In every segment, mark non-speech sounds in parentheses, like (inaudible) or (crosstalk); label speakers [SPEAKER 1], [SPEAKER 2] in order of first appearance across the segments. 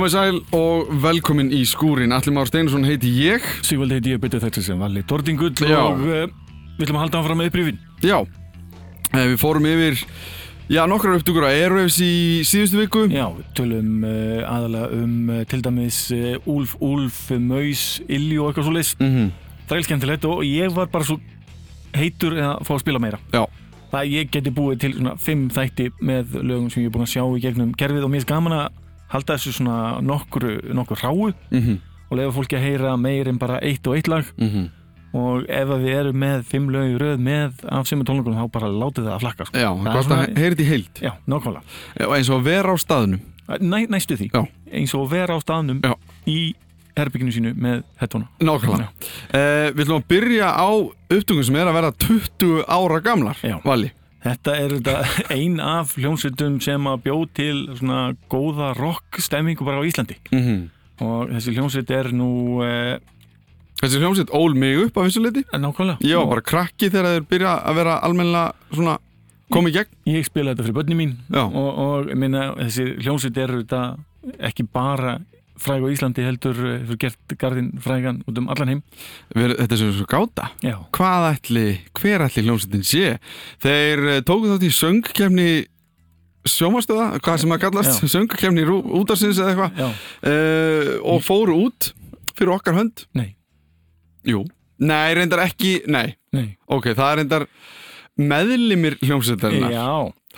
[SPEAKER 1] Komið sæl og velkomin í skúrin Allir Már Steinsson heiti ég.
[SPEAKER 2] Sigvaldi heiti ég betur þetta sem Valli Dordingull
[SPEAKER 1] Já.
[SPEAKER 2] og uh, við ætlum að halda áfram með upprýfin
[SPEAKER 1] Já, eh, við fórum yfir Já, nokkrar upptökur á Airwaves í síðustu viku.
[SPEAKER 2] Já, við tölum uh, aðalega um uh, til dæmis uh, Úlf, Úlf, Maus, Illi og eitthvað svo leys
[SPEAKER 1] mm
[SPEAKER 2] Það er skemmtilegt og ég var bara svo heitur að fá að spila meira.
[SPEAKER 1] Já,
[SPEAKER 2] Það ég geti búið til svona fimm þætti með lögum sem ég er búin að sjá í gegnum kerfið og mér er gaman að halda þessu svona nokkru, nokkru ráu
[SPEAKER 1] mm
[SPEAKER 2] og lefa fólki að heyra meir en bara eitt og eitt lag og ef að við erum með fimm lög í röð með af sem tónleikunum þá bara látið það að flakka sko.
[SPEAKER 1] Já,
[SPEAKER 2] er svona-
[SPEAKER 1] að heyra þetta í heild
[SPEAKER 2] Já, nákvæmlega.
[SPEAKER 1] Já, eins og vera á staðnum
[SPEAKER 2] Næ, næstu því.
[SPEAKER 1] Já.
[SPEAKER 2] Eins og vera á staðnum
[SPEAKER 1] Já.
[SPEAKER 2] í herbygginu sínu með hettuna.
[SPEAKER 1] Nákvæmlega uh, Við ætlum að byrja á upptökum sem er að vera 20 ára gamlar
[SPEAKER 2] Já.
[SPEAKER 1] Vali
[SPEAKER 2] Þetta er þetta (laughs) ein af hljómsveitum sem að bjóð til svona góða rock stemmingu bara á Íslandi.
[SPEAKER 1] mm
[SPEAKER 2] Og þessi hljómsveit er nú uh,
[SPEAKER 1] Þessi hljómsveit ól mig upp af þessu leiti
[SPEAKER 2] nákvæmlega.
[SPEAKER 1] Ég var
[SPEAKER 2] Og
[SPEAKER 1] bara krakki þegar þeir byrja að vera almennilega svona komið gegn
[SPEAKER 2] Ég spila þetta fyrir börni mín
[SPEAKER 1] Já.
[SPEAKER 2] og, og meina, þessi hljómsveit er þetta ekki bara fræg á Íslandi heldur uh, hefur gert garðin frægan út um allan heim.
[SPEAKER 1] Þetta er svo, gáta
[SPEAKER 2] Já.
[SPEAKER 1] hvað ætli, hver ætli hljómsveitin sé þeir uh, tóku þátt í söngkefni sjómastöða, hvað sem að kallast
[SPEAKER 2] Já.
[SPEAKER 1] söngkefni útarsins eða eitthvað uh, og fóru út fyrir okkar hönd
[SPEAKER 2] Nei.
[SPEAKER 1] Jú, nei, reyndar ekki nei,
[SPEAKER 2] Nei.
[SPEAKER 1] ok, það er reyndar meðlimir hljómsveitarinnar
[SPEAKER 2] Já.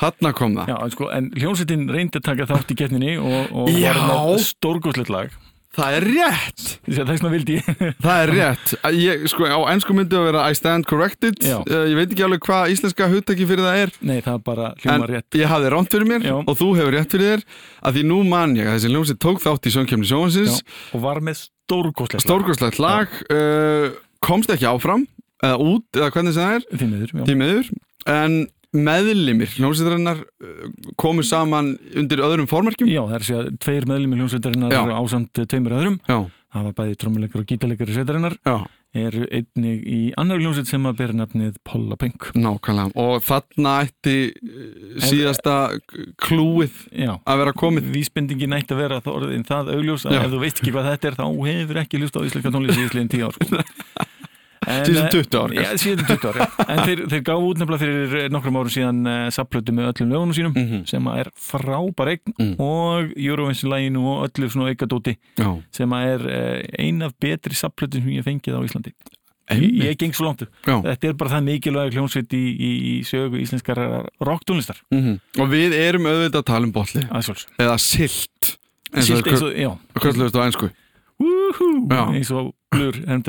[SPEAKER 1] Þarna kom það.
[SPEAKER 2] Já, en sko, en hljómsveitin reyndi að taka þátt í getninni og, og
[SPEAKER 1] Já.
[SPEAKER 2] var með stórgóðslegt lag.
[SPEAKER 1] Það er rétt,
[SPEAKER 2] Þess að þess vegna vildi (laughs)
[SPEAKER 1] það er rétt. Ég, sko, á ennsku myndi að vera I stand corrected. Uh, ég veit ekki alveg hvað íslenska hugtaki fyrir það er.
[SPEAKER 2] Nei, það er bara
[SPEAKER 1] En
[SPEAKER 2] hljóma rétt.
[SPEAKER 1] ég hafði ránt fyrir mér
[SPEAKER 2] Já.
[SPEAKER 1] og þú hefur rétt fyrir þér að því nú man ég að þessi hljómsveit tók þátt í söngkjöfni sjóhansins
[SPEAKER 2] Já, og var með stórgóðslegt lag.
[SPEAKER 1] Stórgóðslegt lag uh, komst ekki áfram eða út, eða hvernig sem það er.
[SPEAKER 2] Því miður, já.
[SPEAKER 1] því miður, en meðlimir hljómsveitarinnar uh, komu saman undir öðrum formerkjum?
[SPEAKER 2] Já, það er að segja tveir meðlum í hljómsveitarinnar
[SPEAKER 1] Já.
[SPEAKER 2] ásamt tveimur öðrum.
[SPEAKER 1] Já,
[SPEAKER 2] Það var bæði trommuleikar og gítarleikar í sveitarinnar.
[SPEAKER 1] Já,
[SPEAKER 2] eru einnig í annar hljómsveit sem að bera nafnið Polla Pink.
[SPEAKER 1] Nákvæmlega. Og þarna ætti uh, síðasta klúið
[SPEAKER 2] Já,
[SPEAKER 1] að vera komið.
[SPEAKER 2] Vísbendingin ætti að vera það orðin það augljós að ef þú veist ekki hvað þetta er þá hefur ekki hlust á íslenska tónlist í íslegin (laughs)
[SPEAKER 1] síðan
[SPEAKER 2] eh,
[SPEAKER 1] 20 ár
[SPEAKER 2] Já, síðan 20 ári En þeir, þeir gáðu út nefnilega fyrir eh, nokkrum árum síðan uh, sapplötu með öllum lögunum sínum
[SPEAKER 1] Mhm.
[SPEAKER 2] sem að er frábær eign
[SPEAKER 1] Mm.
[SPEAKER 2] og Eurovision-læginu og öllu svona aukadóti
[SPEAKER 1] já,
[SPEAKER 2] sem er uh, ein af betri sapplötu sem ég fengið á Íslandi. Ég, ég geng svo langt
[SPEAKER 1] já.
[SPEAKER 2] Þetta er bara það mikilvæg hljómsveit í, í, í sögu íslenskar rocktónlistar.
[SPEAKER 1] Mm og við erum auðvitað að tala um
[SPEAKER 2] aðsvöls
[SPEAKER 1] eða silt eins og
[SPEAKER 2] og, já, Woohoo,
[SPEAKER 1] Já.
[SPEAKER 2] eins og blur en,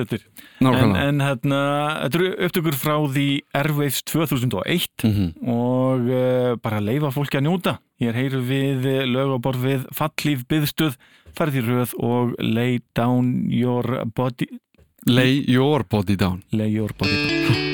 [SPEAKER 1] nákvæmlega
[SPEAKER 2] en hérna, þetta eru upptökur frá því Airwaves 2001
[SPEAKER 1] Mhm.
[SPEAKER 2] og uh, bara leifa fólki að njóta. Hér heyrum við eh, lög á borð við Fallíf byðstöð, farið í röð og Lay down your body
[SPEAKER 1] Lay your body down
[SPEAKER 2] Lay your body down. (laughs)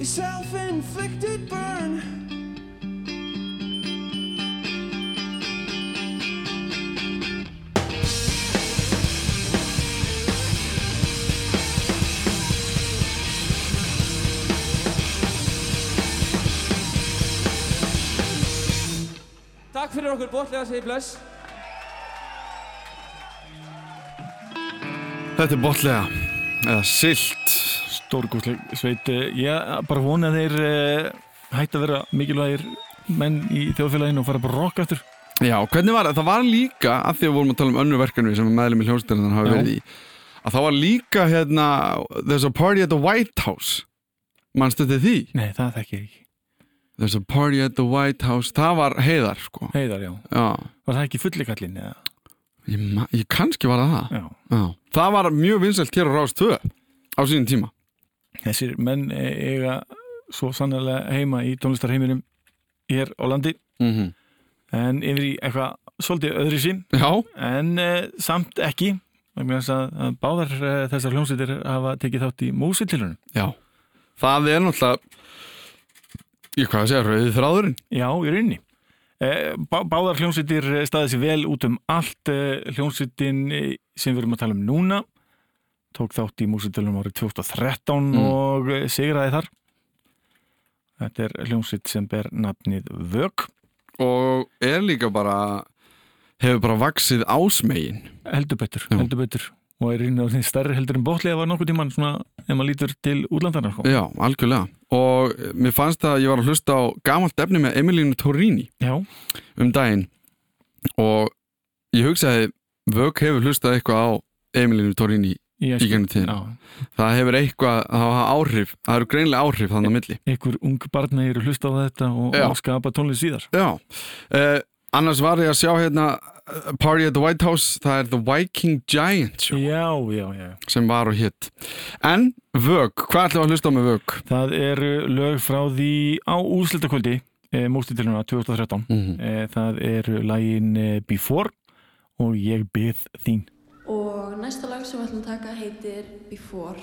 [SPEAKER 3] your self inflicted burn. Takk fyrir okkur botlega segi bless.
[SPEAKER 1] Þetta er botlega, eða silt.
[SPEAKER 2] Stórgóðsleg sveit eh, ég eh, bara vona þeir eh, hætti að vera mikilvægir menn í þjóðfélaginu og fara bara rokk aftur
[SPEAKER 1] Já, hvernig var það? Það var líka að því að við vorum að tala um önnu verkanu sem meðlum í hljóðstælunar
[SPEAKER 2] hafi
[SPEAKER 1] verið í að það var líka hérna There's a party at the White House mannstu þetta því?
[SPEAKER 2] Nei, það þekkir ekki
[SPEAKER 1] There's a party at the White House það var heiðar sko
[SPEAKER 2] Heiðar, já,
[SPEAKER 1] já.
[SPEAKER 2] Var það ekki fullikallin?
[SPEAKER 1] Ég, ég kannski var það
[SPEAKER 2] já.
[SPEAKER 1] Já. Það var mjög vinsalt hér á Rástöðu á sínum tíma
[SPEAKER 2] Þessir menn e- eiga svo sannlega heima í tónlistarheiminum hér á landi.
[SPEAKER 1] Mm -hmm.
[SPEAKER 2] en yfir í eitthvað svolítið öðri sín
[SPEAKER 1] Já,
[SPEAKER 2] en e, samt ekki að, báðar e, þessar hljómsveitir hafa tekið þátt í músitilunum
[SPEAKER 1] já. Það er náttúrulega Ég hvað að segja, rauðið þráðurinn.
[SPEAKER 2] Já, í rauninni. E, bá, Báðar hljómsveitir staðið sér vel út um allt e, hljómsveitin e, sem við erum að tala um núna tók þátt í músitilunum árið 2013
[SPEAKER 1] Mm.
[SPEAKER 2] og e, sigraði þar. Þetta er hljómsveit sem ber nafnið Vög
[SPEAKER 1] og er líka bara hefur bara vaksið ásmegin.
[SPEAKER 2] Heldur betur,
[SPEAKER 1] Já.
[SPEAKER 2] heldur betur. Og er inn á því stærri heldur en botli að var nokkuð tíman svona, ef maður lítur til útlandana sko.
[SPEAKER 1] Já, algjörlega. Og mér fannst að ég var að hlusta á gamalt efni með Emilínu Torrini
[SPEAKER 2] Já,
[SPEAKER 1] um daginn. Og ég hugsaði Vög hefur hlustað eitthvað á Emilínu Torrini í gennum tíðin það hefur eitthvað, það hafa áhrif það eru greinlega áhrif þannig á milli.
[SPEAKER 2] Einhver ung barna eru hlusta á þetta og, og skapa tónlist síðar.
[SPEAKER 1] Já, uh, annars var ég að sjá hérna uh, Party at the White House það er The Viking Giant Show.
[SPEAKER 2] Já, já, já.
[SPEAKER 1] Sem var og hitt en Vög, hvað ætlum við að hlusta á með Vög?
[SPEAKER 2] Það eru lög frá því á úrslitakvöldi e, mústitiluna 2013
[SPEAKER 1] Mm
[SPEAKER 2] e, Það eru lagin e, Before og Ég bið þín
[SPEAKER 4] Og næsta lag sem við ætlum að taka heitir Before.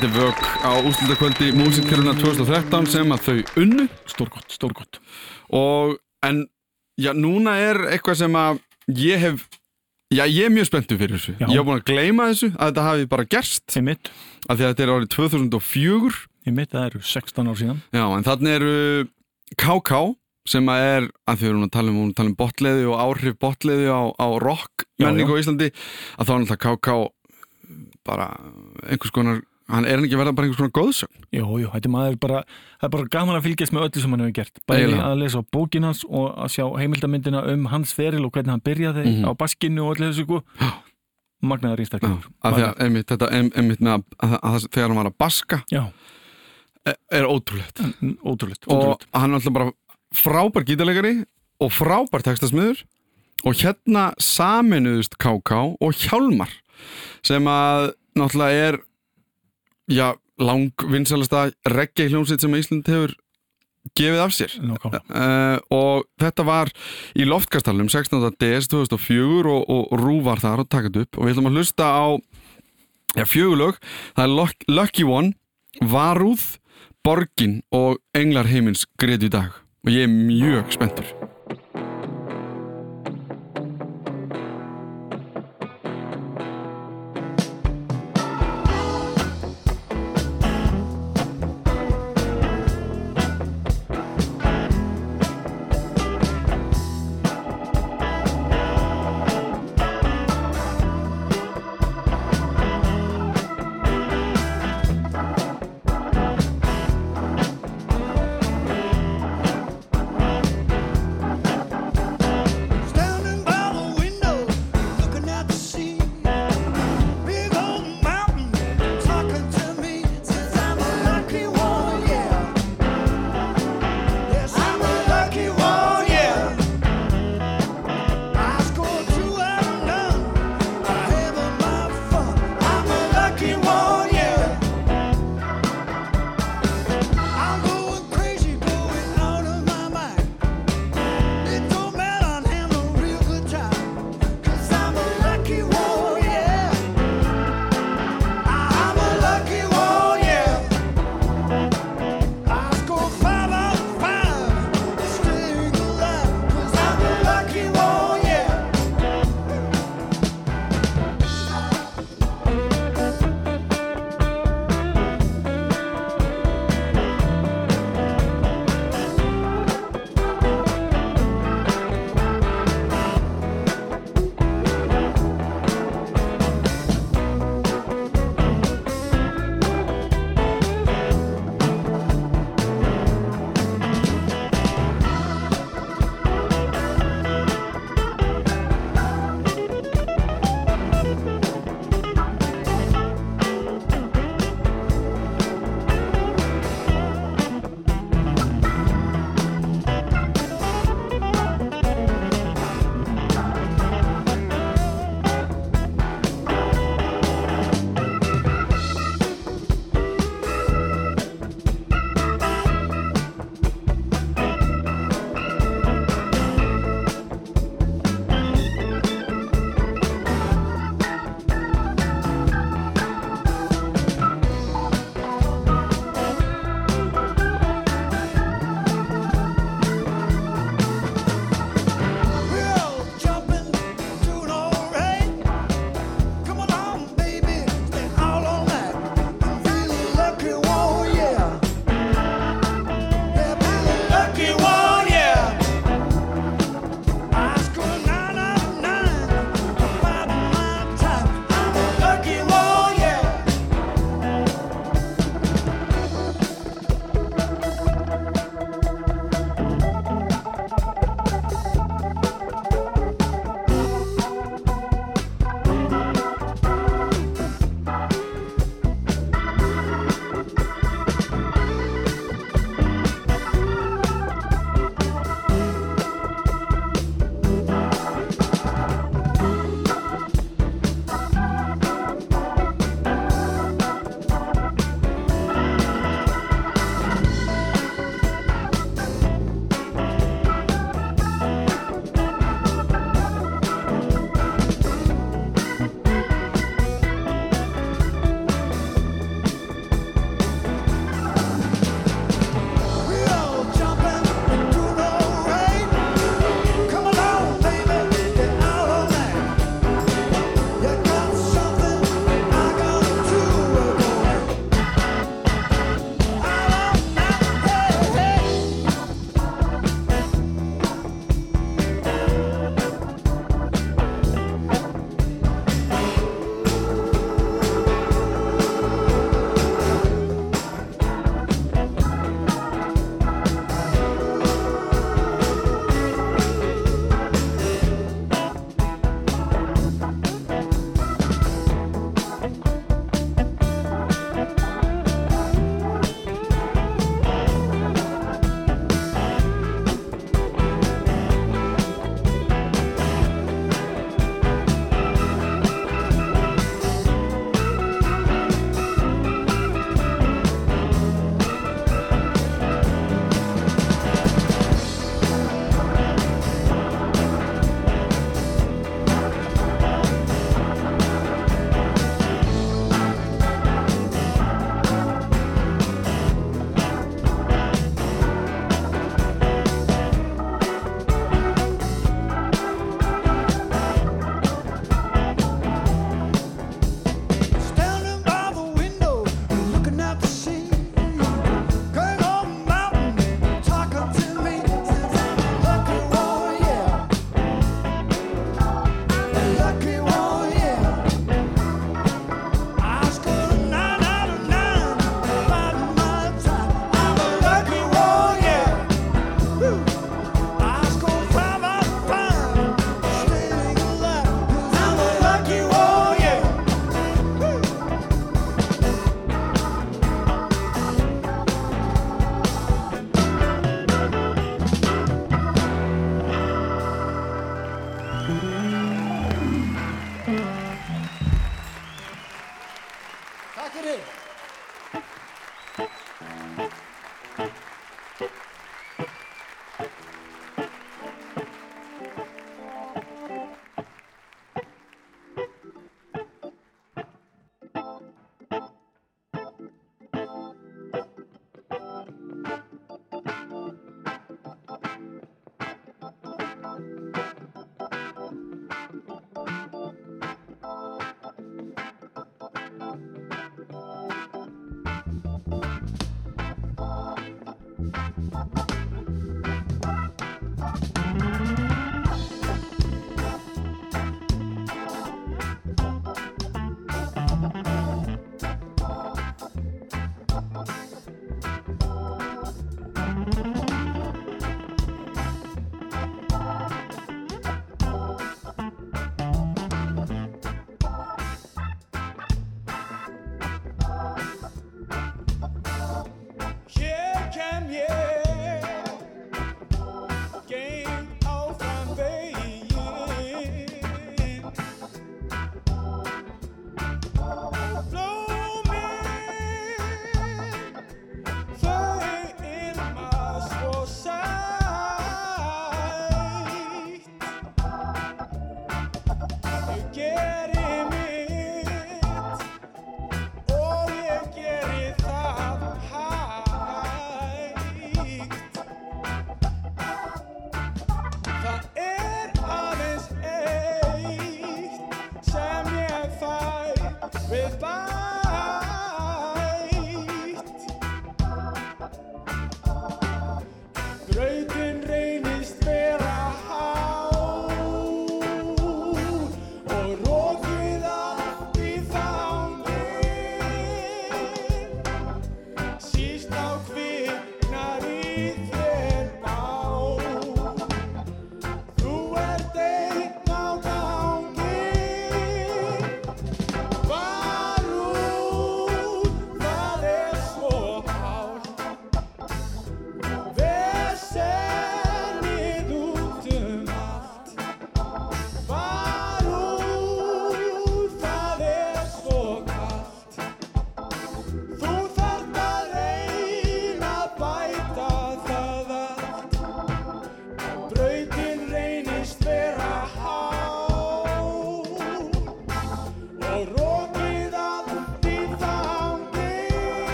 [SPEAKER 1] Þetta er vök á úslutakvöldi Músiktiluna 2013 sem að þau unnu.
[SPEAKER 2] Stórgott, stórgott
[SPEAKER 1] og en já, núna er eitthvað sem að ég hef já, ég er mjög spenntu fyrir þessu.
[SPEAKER 2] Já.
[SPEAKER 1] ég hef búin að gleyma þessu að þetta hafi bara gerst.
[SPEAKER 2] Einmitt,
[SPEAKER 1] af því að þetta er árið 2004
[SPEAKER 2] einmitt, það eru 16 ár síðan.
[SPEAKER 1] Já, en þannig eru KK sem að er, að því við erum að tala um, tala um botleði og áhrif botleði á, á rock
[SPEAKER 2] já.
[SPEAKER 1] á Íslandi að þá er náttúrulega KK bara einhvers konar hann er hann ekki verða bara einhvers konar góðsögn
[SPEAKER 2] Jú, jú, þetta er maður bara það er bara gaman að fylgjast með öllu sem hann hefur gert. Bæði
[SPEAKER 1] Eiginlega.
[SPEAKER 2] að lesa bókin hans og að sjá heimildamyndina um hans feril og hvernig hann byrjaði
[SPEAKER 1] Mhm.
[SPEAKER 2] á baskinu og öllu þessu sko. magnaðar
[SPEAKER 1] Já,
[SPEAKER 2] einstaklingur.
[SPEAKER 1] Af því að einmitt, með að, að, að, þegar hann var að baska
[SPEAKER 2] Já,
[SPEAKER 1] er, er ótrúlegt.
[SPEAKER 2] Ótrúlegt,
[SPEAKER 1] og hann er alltaf bara frábær gítarleikari og frábær textasmiður og hérna saminuðust KK og Hjálmar sem að náttúrulega er já, lang vinsalasta reggae hljómsveit sem Ísland hefur gefið af sér. Uh, og þetta var í loftkastalum 16. DS 2004 og, og Rú var þar og takat upp. Og við ætlum að hlusta á já, fjögulög, það er Luck- Lucky One Varúð, Borgin og Englar heimins greið í dag. Og ég er mjög spenntur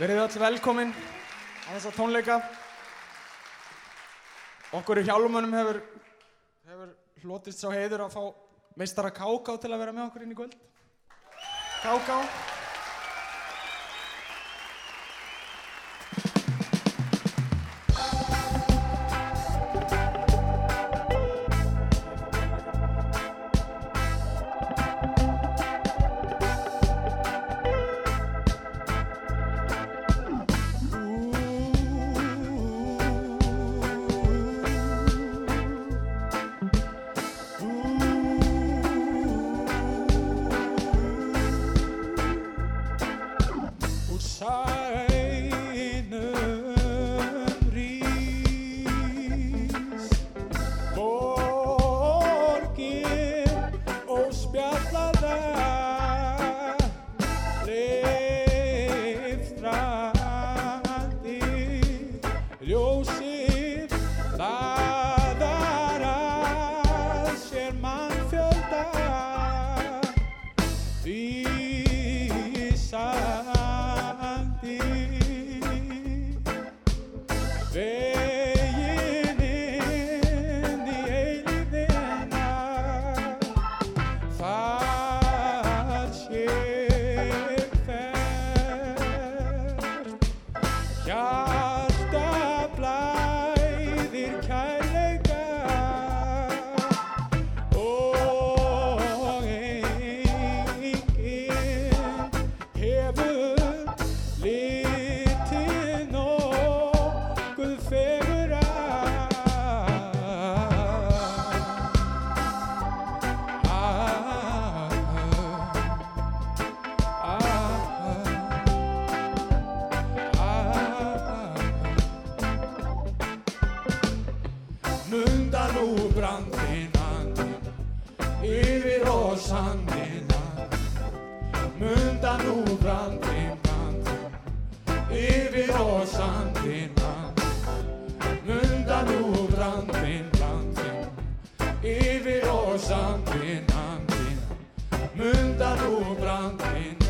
[SPEAKER 5] Verðið all velkomin að þessa tónleika. Okkur í hjálmunum hefur, hefur hlotist sá heiður að fá meistara Káká til að vera með okkur inn í kvöld. Káká. Claro, Brandin.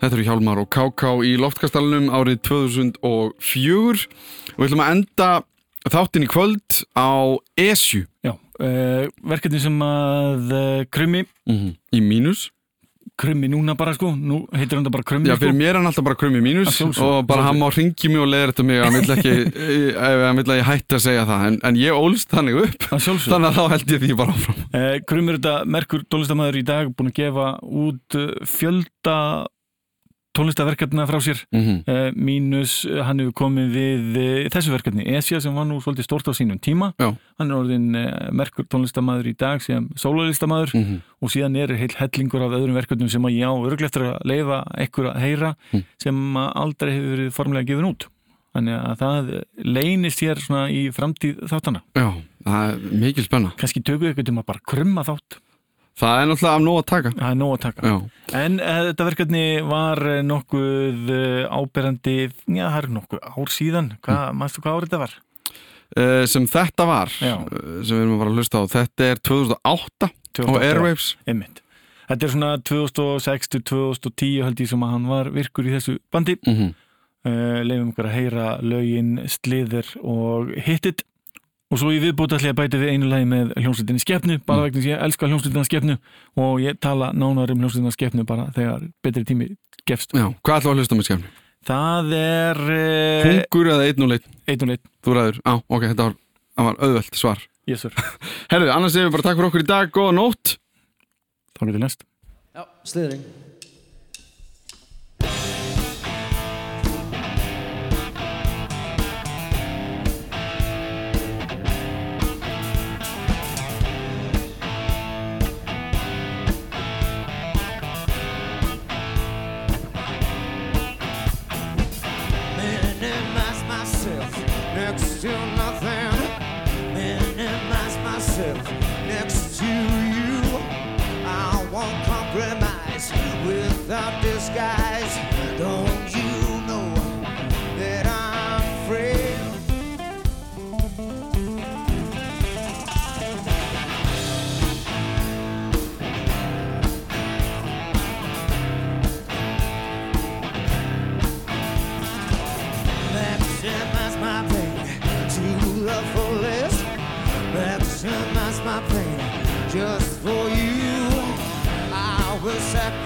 [SPEAKER 1] Þetta eru Hjálmar og Káká í loftkastalunum árið 2004 og við ætlum að enda þáttinn í kvöld á ESU
[SPEAKER 2] Já, uh, verkefni sem að uh, Krummi,
[SPEAKER 1] í mínus.
[SPEAKER 2] Krummi núna bara sko, nú heitir hann það bara Krummi
[SPEAKER 1] Já,
[SPEAKER 2] sko.
[SPEAKER 1] fyrir mér er hann alltaf bara krummi mínus
[SPEAKER 2] Að sjálfsögðu,
[SPEAKER 1] og bara hann má ringi mig og leiðir þetta mig hann vill ekki, (laughs) vill að ég hætti að segja það. En, en ég ólst þannig upp.
[SPEAKER 2] Að
[SPEAKER 1] þannig að þá held ég því bara áfram.
[SPEAKER 2] Uh, Krummi er þetta merkur tónlistamæður í dag búin að gefa út fjölda tónlistaverkefna frá sér
[SPEAKER 1] mm -hmm.
[SPEAKER 2] mínus uh, hann hefur komið við uh, þessu verkefni, Esja sem var nú svolítið stórt á sínum tíma
[SPEAKER 1] Já.
[SPEAKER 2] hann er orðin merkur tónlistamæður í dag sem sólarlistamæður
[SPEAKER 1] Mhm.
[SPEAKER 2] og síðan er heil hellingur af öðrum verkefnum sem að ég á örgleftur að leifa ekkur að heyra
[SPEAKER 1] Mm.
[SPEAKER 2] sem aldrei hefur verið formulega gefin út þannig að það leynist hér svona í framtíð þáttana
[SPEAKER 1] Já, það er mikil spenna
[SPEAKER 2] kannski tökum við eitthvað um að bara krumma þátt
[SPEAKER 1] Það er náttúrulega af nóg að taka
[SPEAKER 2] það er nóg að taka
[SPEAKER 1] Já,
[SPEAKER 2] En uh, þetta verkefni var uh, nokkuð uh, áberandi, já það er nokkuð ár síðan, hvað, mannstu hvað árið þetta var?
[SPEAKER 1] uh, sem þetta var
[SPEAKER 2] Já.
[SPEAKER 1] sem við erum að fara að hlusta á þetta er 2008 á
[SPEAKER 2] 2008,
[SPEAKER 1] Airwaves
[SPEAKER 2] Einmitt. Þetta er svona 2006 til 2010 held ég sem að hann var virkur í þessu bandi.
[SPEAKER 1] mm -hmm.
[SPEAKER 2] Uh, leifum okkar að heyra lögin Slither og Hit It og svo í viðbúti ég að bæta við einu lagi með hljómsveitinni Skepnu, bara vegna þess að ég elska hljómsveitinna Skepnu og ég tala nánar um hljómsveitinna Skepnu bara þegar betri tími gefst.
[SPEAKER 1] Já, hvað við að hlusta með skefni?
[SPEAKER 2] Það er uh,
[SPEAKER 1] Hungur eða einn og leitt?
[SPEAKER 2] einn og leitt,
[SPEAKER 1] Þú ræður, á, ok, þetta var, var auðvelt svar
[SPEAKER 2] yes sir. (laughs)
[SPEAKER 1] Herðu, annars erum við bara takk fyrir okkur í dag, góða nótt
[SPEAKER 2] Þá er þetta næst.
[SPEAKER 6] Já, sliðring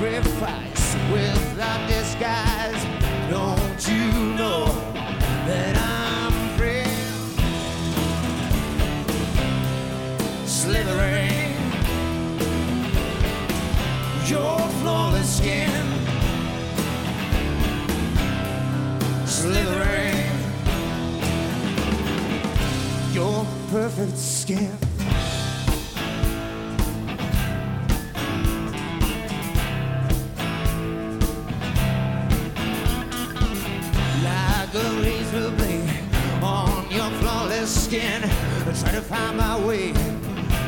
[SPEAKER 3] sacrifice without disguise. Don't you know that I'm free? Slithering your flawless skin. slithering your perfect skin. Skin, I try to find my way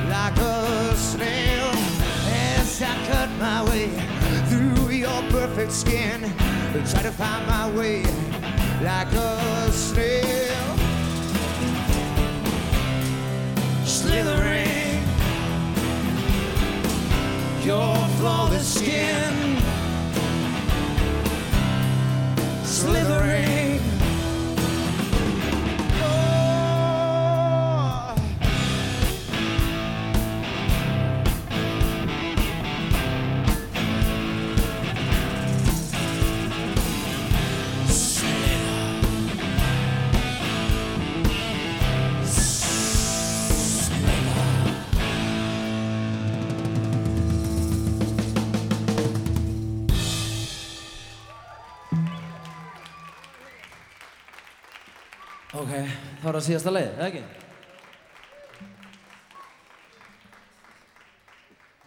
[SPEAKER 3] like a snail. As I cut my way through your perfect skin. Try to find my way like a snail. Slithering your flawless skin. Slithering
[SPEAKER 6] Ok, þá er það síðasta leið, eða ekki?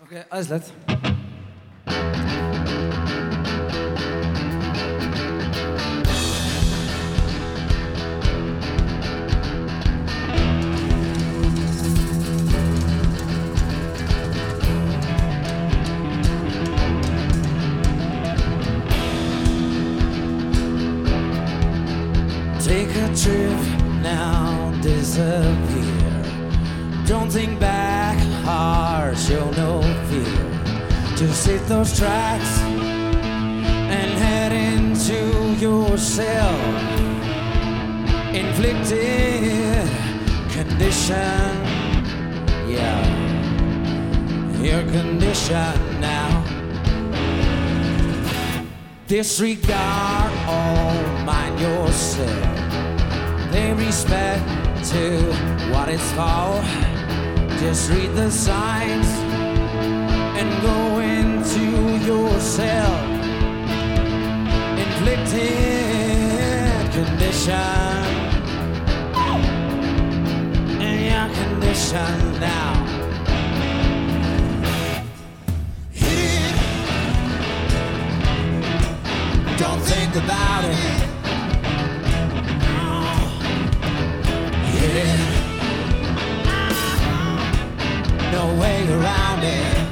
[SPEAKER 6] Ok, aðeinslegt those tracks and head into yourself. Inflicted condition, yeah, your condition now. Disregard all, mind yourself. They respect to what it's for. Just read the signs and go into yourself. Inflicted condition. In your condition now. Hit it. Don't think about it. Yeah. No way around it.